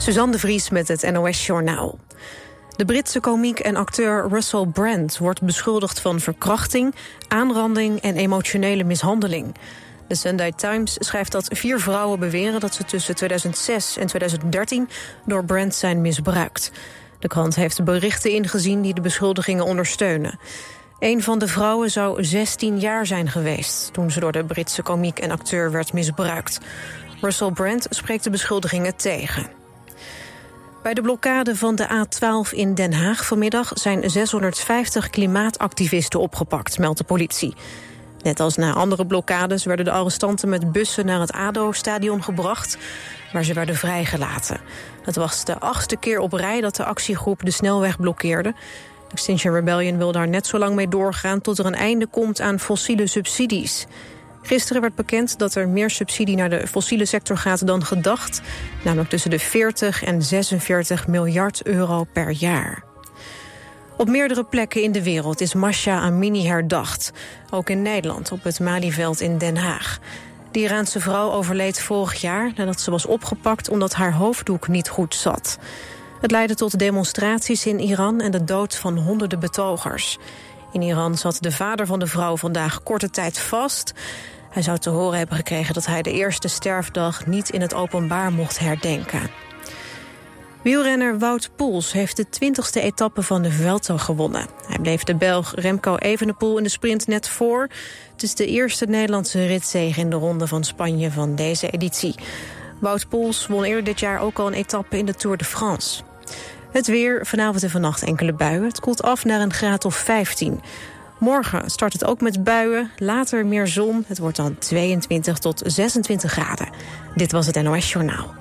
Suzanne de Vries met het NOS Journaal. De Britse komiek en acteur Russell Brand wordt beschuldigd van verkrachting, aanranding en emotionele mishandeling. De Sunday Times schrijft dat vier vrouwen beweren dat ze tussen 2006 en 2013 door Brand zijn misbruikt. De krant heeft berichten ingezien die de beschuldigingen ondersteunen. Een van de vrouwen zou 16 jaar zijn geweest toen ze door de Britse komiek en acteur werd misbruikt. Russell Brand spreekt de beschuldigingen tegen. Bij de blokkade van de A12 in Den Haag vanmiddag zijn 650 klimaatactivisten opgepakt, meldt de politie. Net als na andere blokkades werden de arrestanten met bussen naar het ADO-stadion gebracht, waar ze werden vrijgelaten. Het was de achtste keer op rij dat de actiegroep de snelweg blokkeerde. Extinction Rebellion wil daar net zo lang mee doorgaan tot er een einde komt aan fossiele subsidies. Gisteren werd bekend dat er meer subsidie naar de fossiele sector gaat dan gedacht. Namelijk tussen de 40 en 46 miljard euro per jaar. Op meerdere plekken in de wereld is Masha Amini herdacht. Ook in Nederland, op het Malieveld in Den Haag. De Iraanse vrouw overleed vorig jaar nadat ze was opgepakt... omdat haar hoofddoek niet goed zat. Het leidde tot demonstraties in Iran en de dood van honderden betogers. In Iran zat de vader van de vrouw vandaag korte tijd vast. Hij zou te horen hebben gekregen dat hij de eerste sterfdag niet in het openbaar mocht herdenken. Wielrenner Wout Poels heeft de twintigste etappe van de Vuelta gewonnen. Hij bleef de Belg Remco Evenepoel in de sprint net voor. Het is de eerste Nederlandse ritzege in de Ronde van Spanje van deze editie. Wout Poels won eerder dit jaar ook al een etappe in de Tour de France. Het weer, vanavond en vannacht enkele buien. Het koelt af naar een graad of 15. Morgen start het ook met buien, later meer zon. Het wordt dan 22 tot 26 graden. Dit was het NOS Journaal.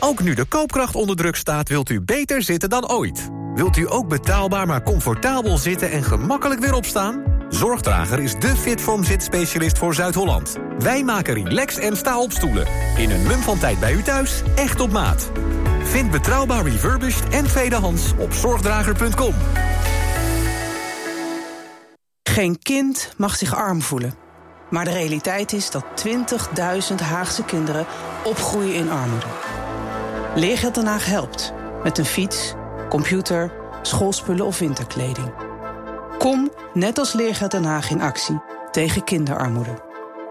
Ook nu de koopkracht onder druk staat, wilt u beter zitten dan ooit. Wilt u ook betaalbaar maar comfortabel zitten en gemakkelijk weer opstaan? Zorgdrager is de Fitform zitspecialist voor Zuid-Holland. Wij maken relax en sta-opstoelen. In een mum van tijd bij u thuis, echt op maat. Vind betrouwbaar refurbished en tweedehands op zorgdrager.com. Geen kind mag zich arm voelen. Maar de realiteit is dat 20.000 Haagse kinderen opgroeien in armoede. Leergeld Den Haag helpt. Met een fiets, computer, schoolspullen of winterkleding. Kom, net als Leergeld Den Haag, in actie tegen kinderarmoede.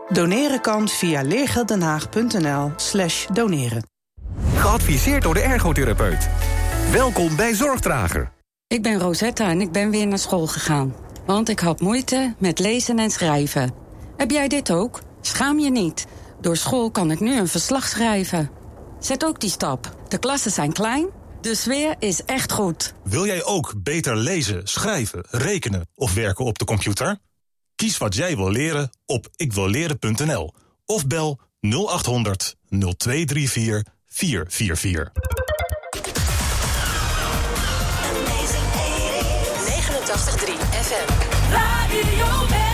Doneren kan via leergelddenhaag.nl slash doneren. Geadviseerd door de ergotherapeut. Welkom bij Zorgdrager. Ik ben Rosetta en ik ben weer naar school gegaan. Want ik had moeite met lezen en schrijven. Heb jij dit ook? Schaam je niet. Door school kan ik nu een verslag schrijven. Zet ook die stap. De klassen zijn klein, de sfeer is echt goed. Wil jij ook beter lezen, schrijven, rekenen of werken op de computer? Kies wat jij wil leren op ikwilleren.nl of bel 0800 0234 444. 89.3 FM. Radio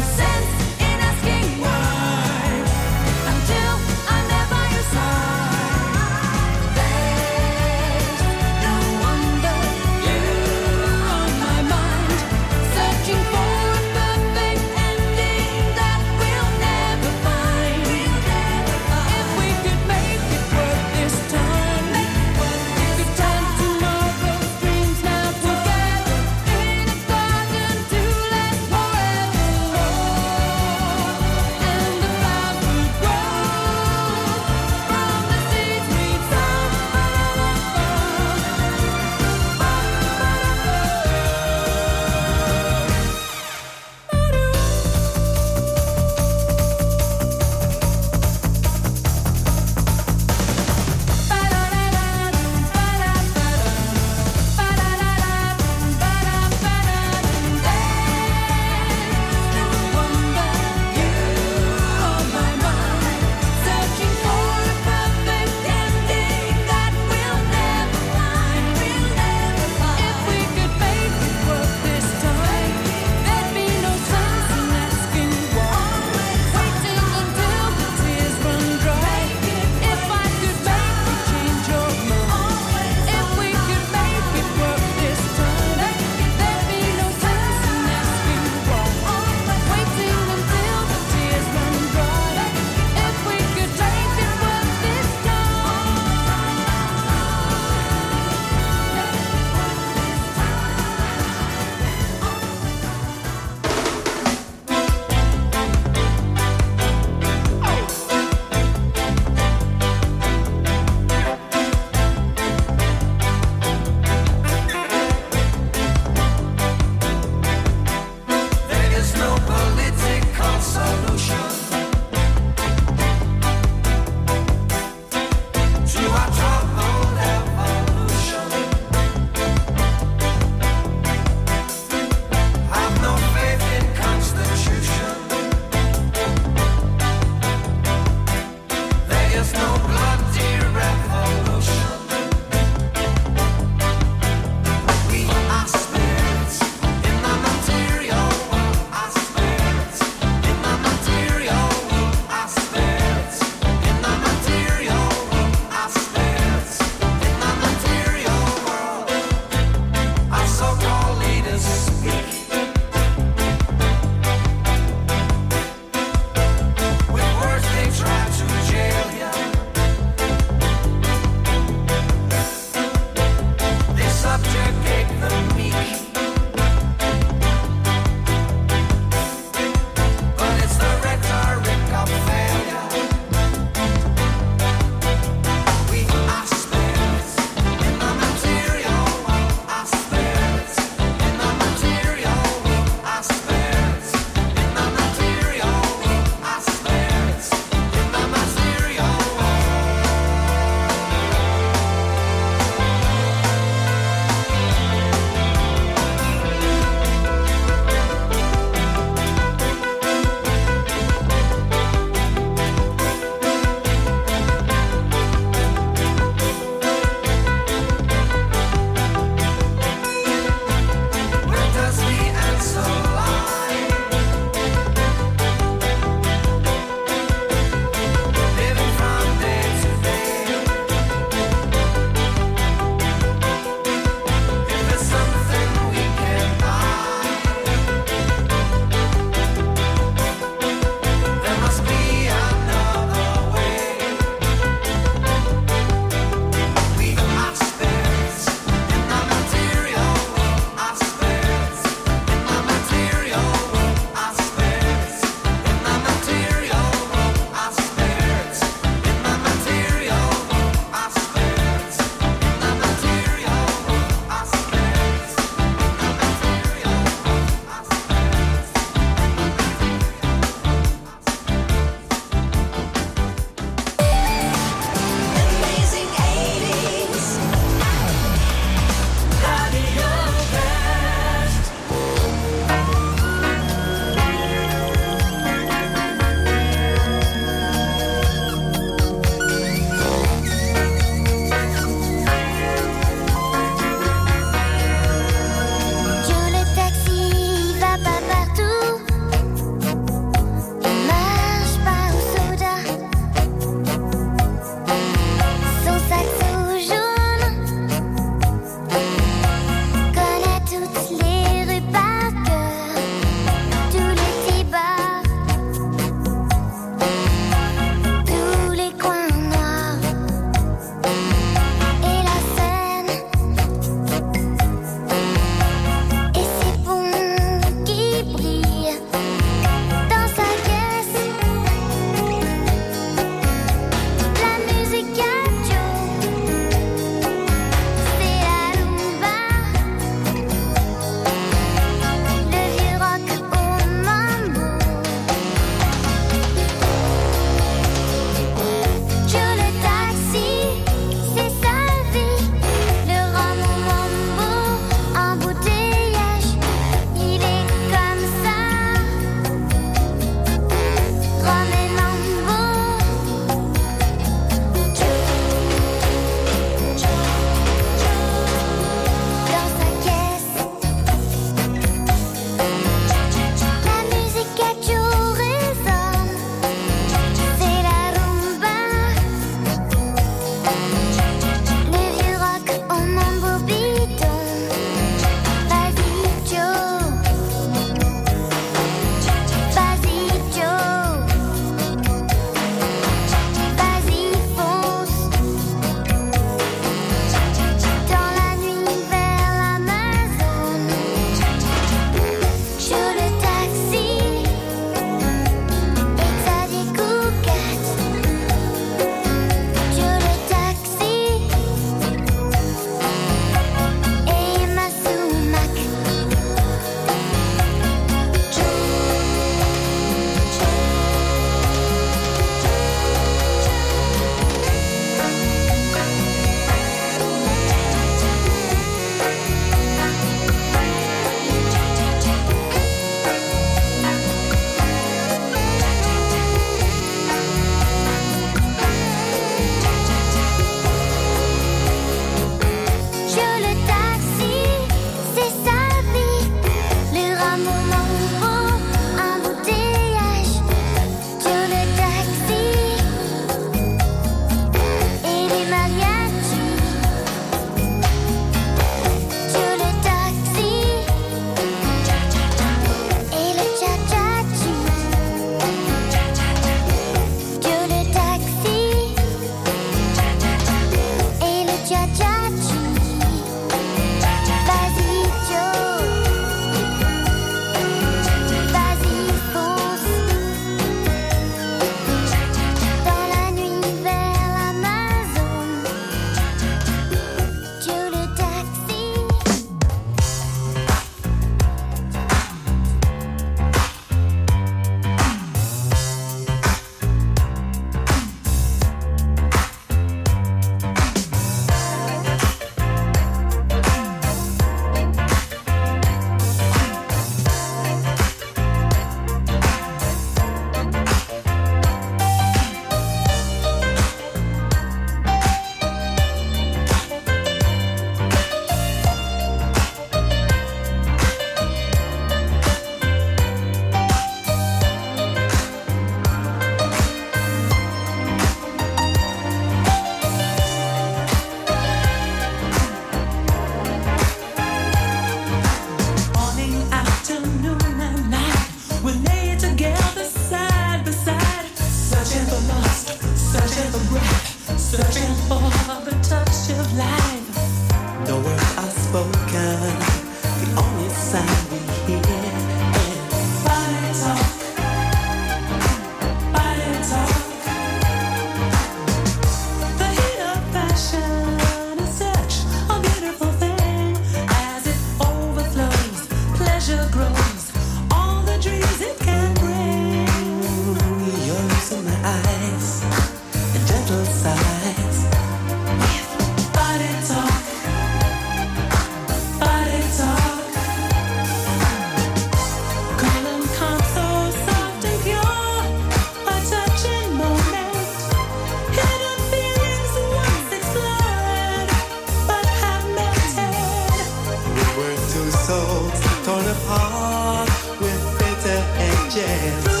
two souls torn apart with bitter edges.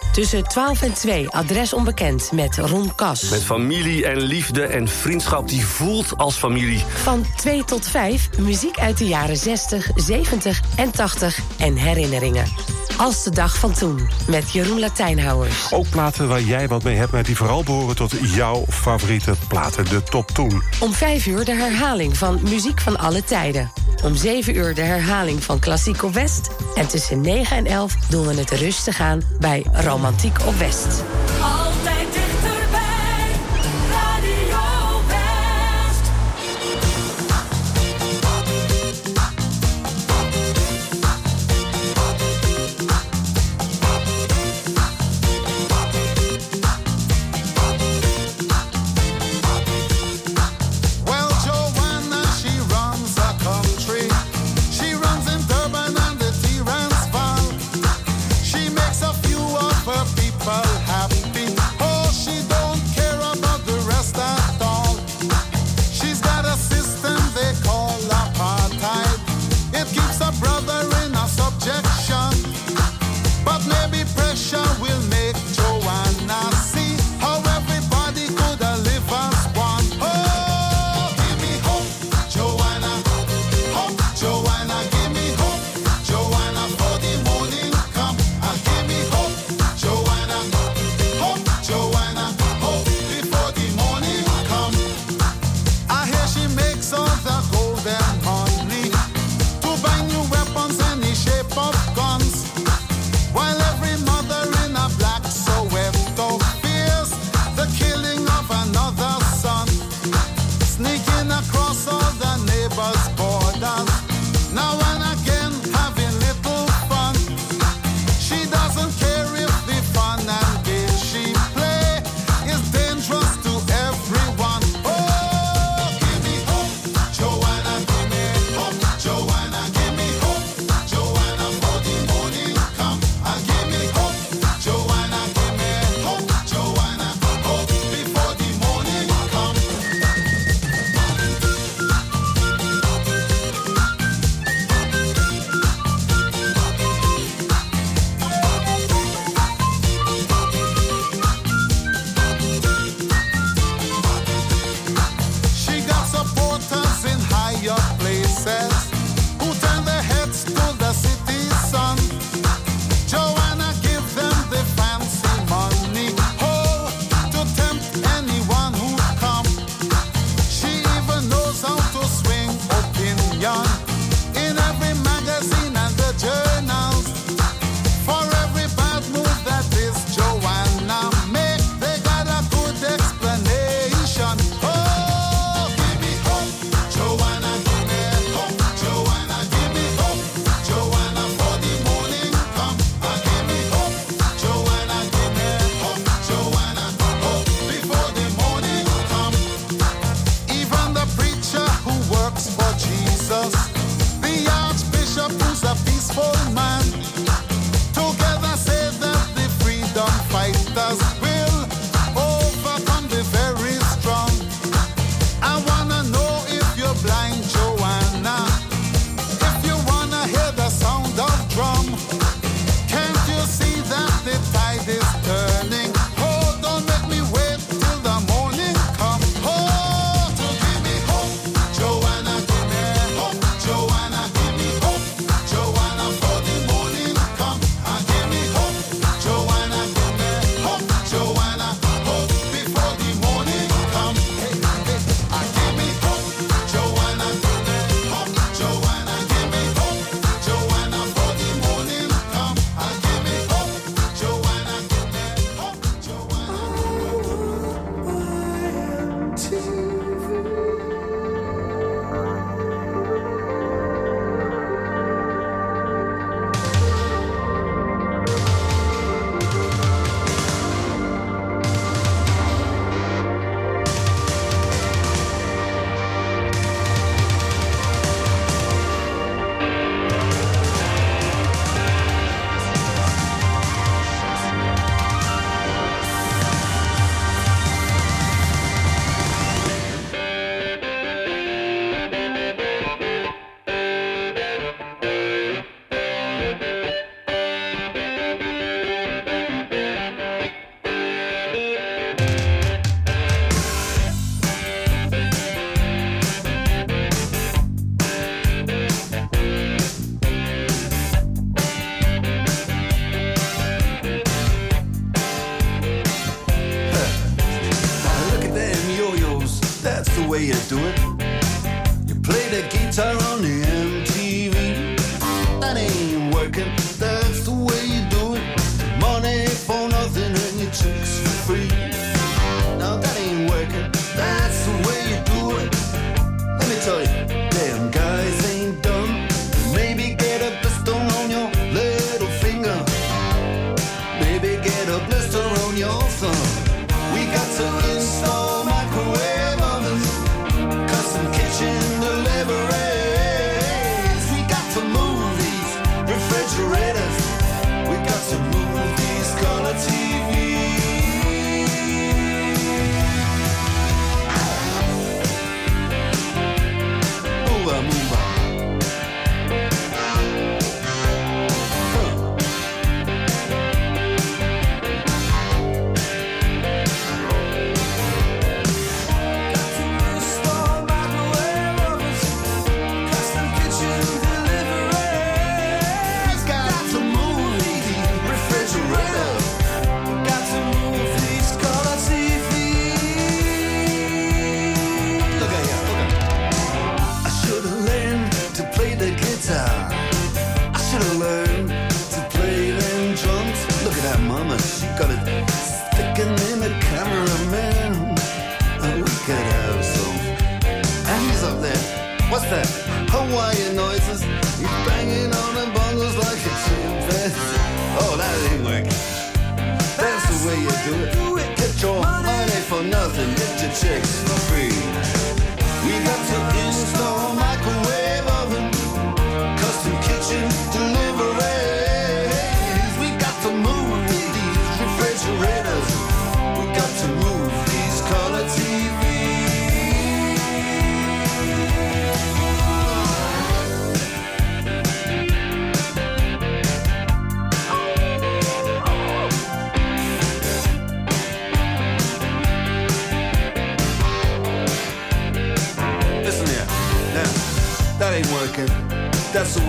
Tussen 12 en 2, adres onbekend, met Ron Kas. Met familie en liefde en vriendschap die voelt als familie. Van 2 tot 5, muziek uit de jaren 60, 70 en 80 en herinneringen. Als de dag van toen, met Jeroen Latijnhouwers. Ook platen waar jij wat mee hebt, maar die vooral behoren tot jouw favoriete platen, de top toen. Om 5 uur de herhaling van Muziek van alle tijden. Om 7 uur de herhaling van Klassiek op West. En tussen 9 en 11 doen we het rustig aan bij Romantiek op West.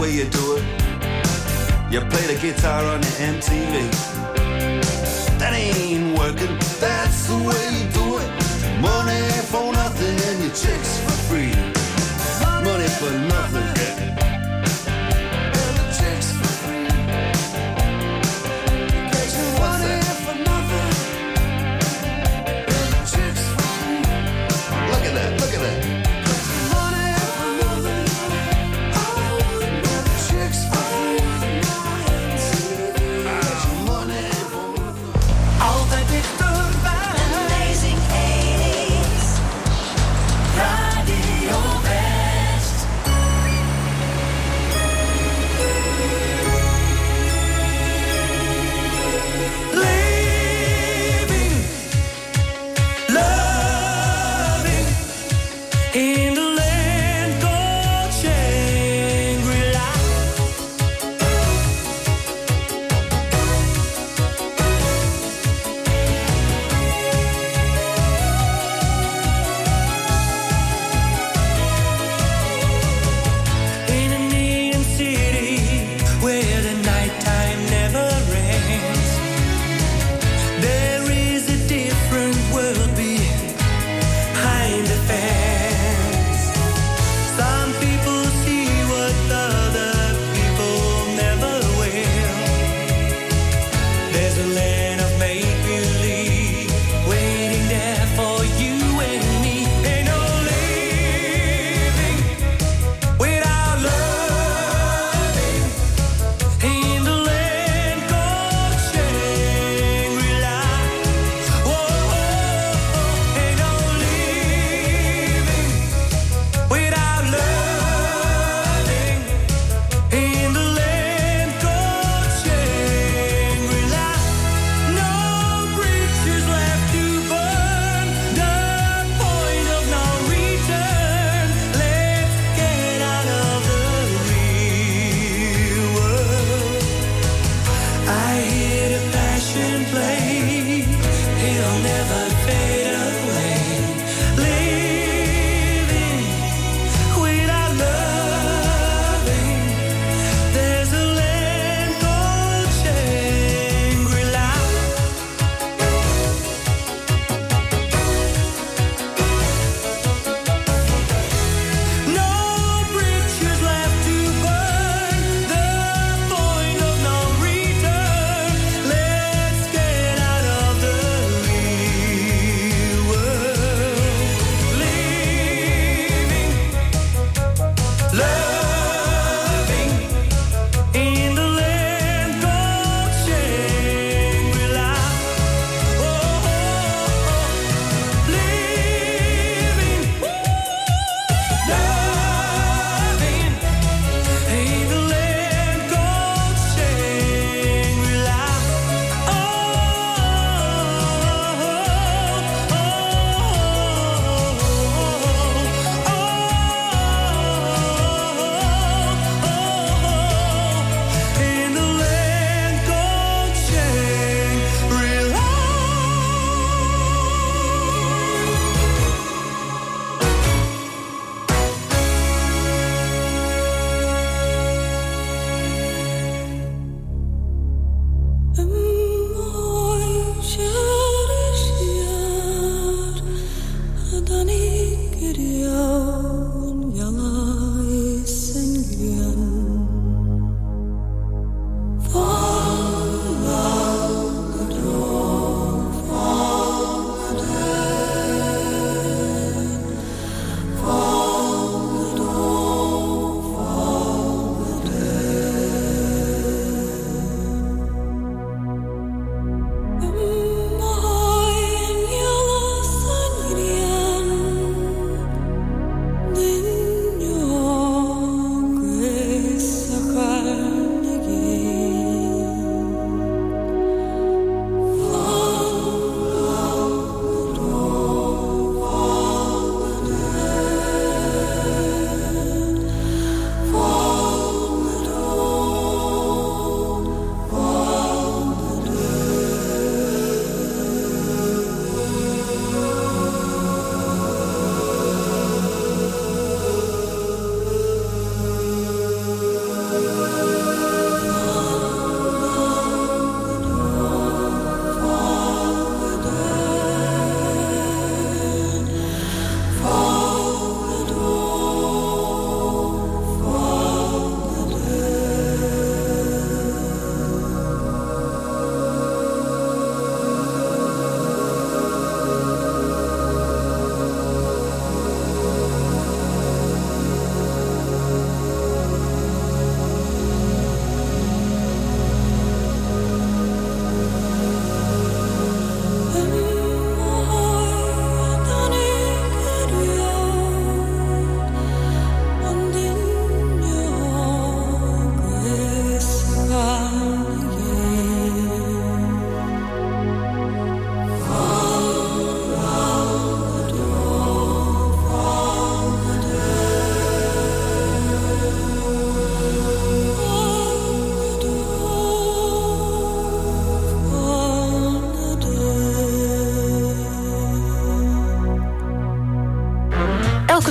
way you do it. You play the guitar on your MTV. That ain't working, that's the way you do it. Money for nothing and your chicks for free. Money for nothing.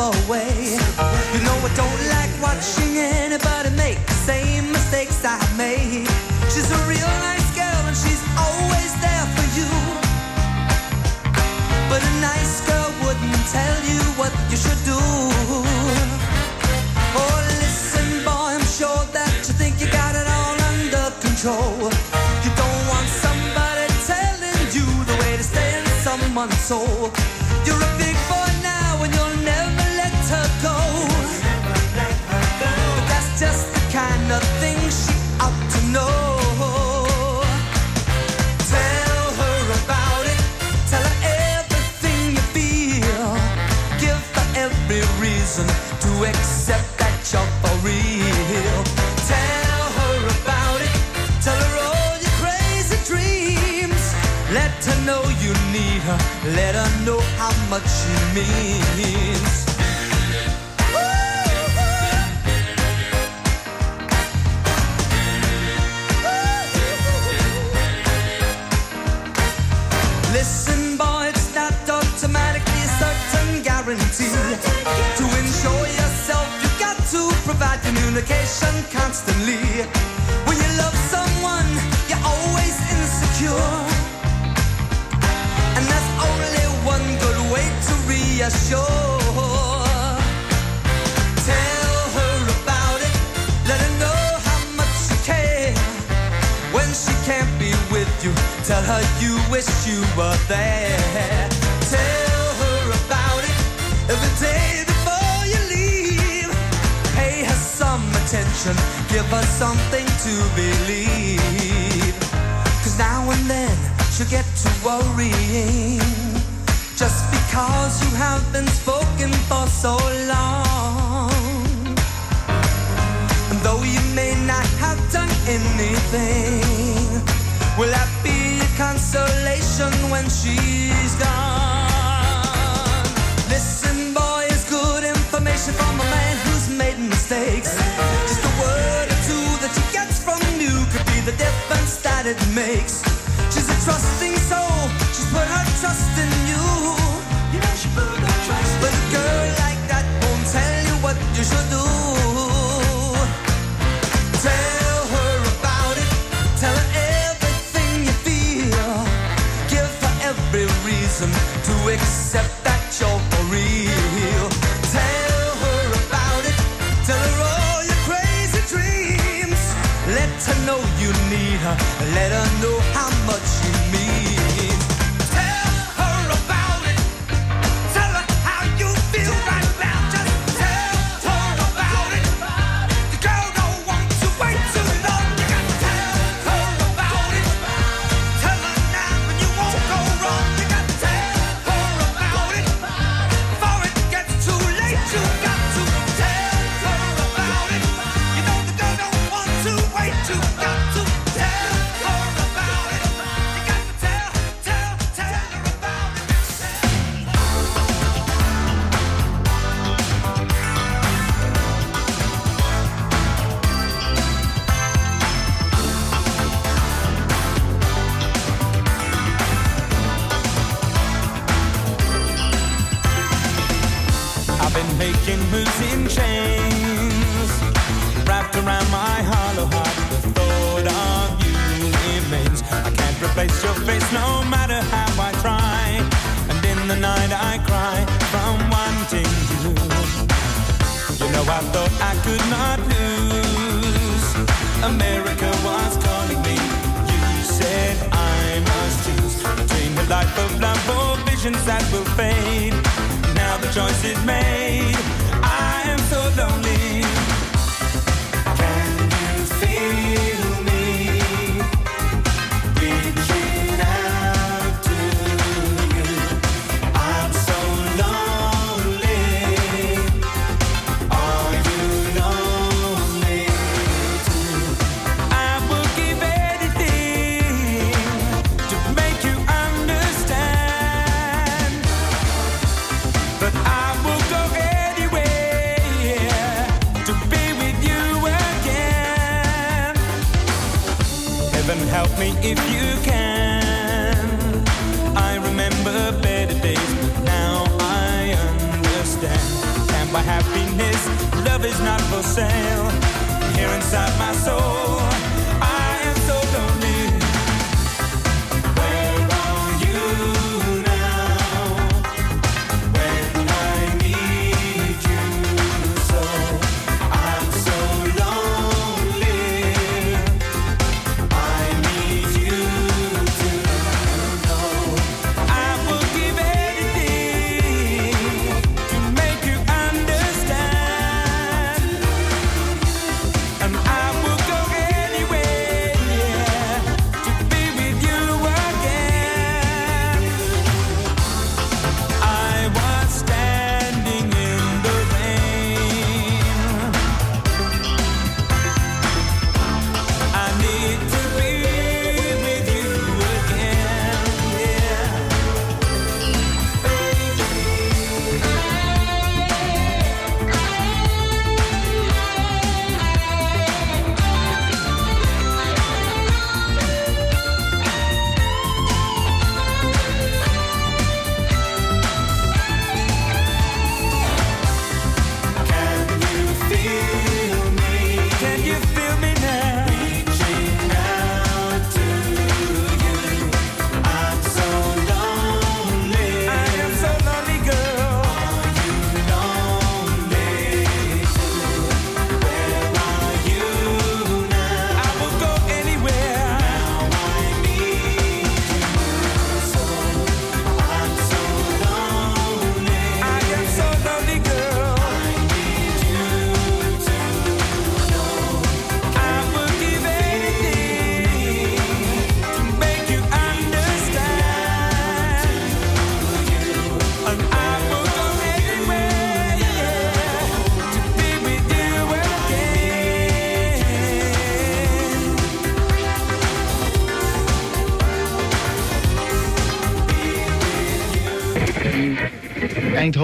away. You know I don't like watching anybody make the same mistakes I made. She's a real nice girl and she's always there for you. But a nice girl wouldn't tell you what you should do. Oh, listen, boy, I'm sure that you think you got it all under control. You don't want somebody telling you the way to stay in someone's soul. You're much you mean. you were there. Tell her about it the day before you leave. Pay her some attention, give her something to believe. Cause now and then she'll get to worrying. Just because you have been spoken for so long. And though you may not have done anything, we'll have consolation when she's gone. Listen, boy, it's good information from a man who's made mistakes. Just a word or two that she gets from you could be the difference that it makes. She's a trusting soul, she's put her trust in been making moves in chains. Wrapped around my hollow heart, the thought of you remains. I can't replace your face no matter how I try. And in the night I cry from wanting you. You know I thought I could not lose. America choice is made. I am so lonely.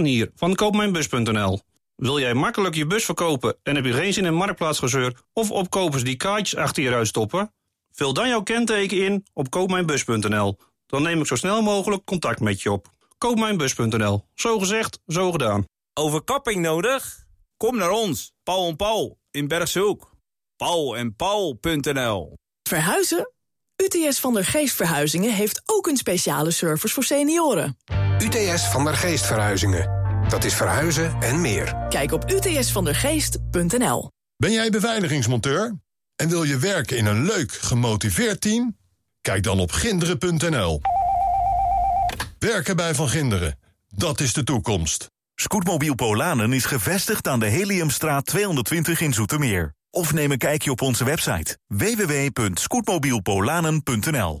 Daan hier van koopmijnbus.nl. Wil jij makkelijk je bus verkopen en heb je geen zin in marktplaatsgezeur of opkopers die kaartjes achter je ruit stoppen? Vul dan jouw kenteken in op koopmijnbus.nl. Dan neem ik zo snel mogelijk contact met je op. Koopmijnbus.nl. Zo gezegd, zo gedaan. Overkapping nodig? Kom naar ons, Paul en Paul in Bergshoek. Paul en Paul.nl. Verhuizen? UTS van der Geest Verhuizingen heeft ook een speciale service voor senioren. UTS van der Geest Verhuizingen. Dat is verhuizen en meer. Kijk op utsvandergeest.nl. Ben jij beveiligingsmonteur en wil je werken in een leuk, gemotiveerd team? Kijk dan op ginderen.nl. Werken bij Van Ginderen, dat is de toekomst. Scootmobiel Polanen is gevestigd aan de Heliumstraat 220 in Zoetermeer. Of neem een kijkje op onze website www.scootmobielpolanen.nl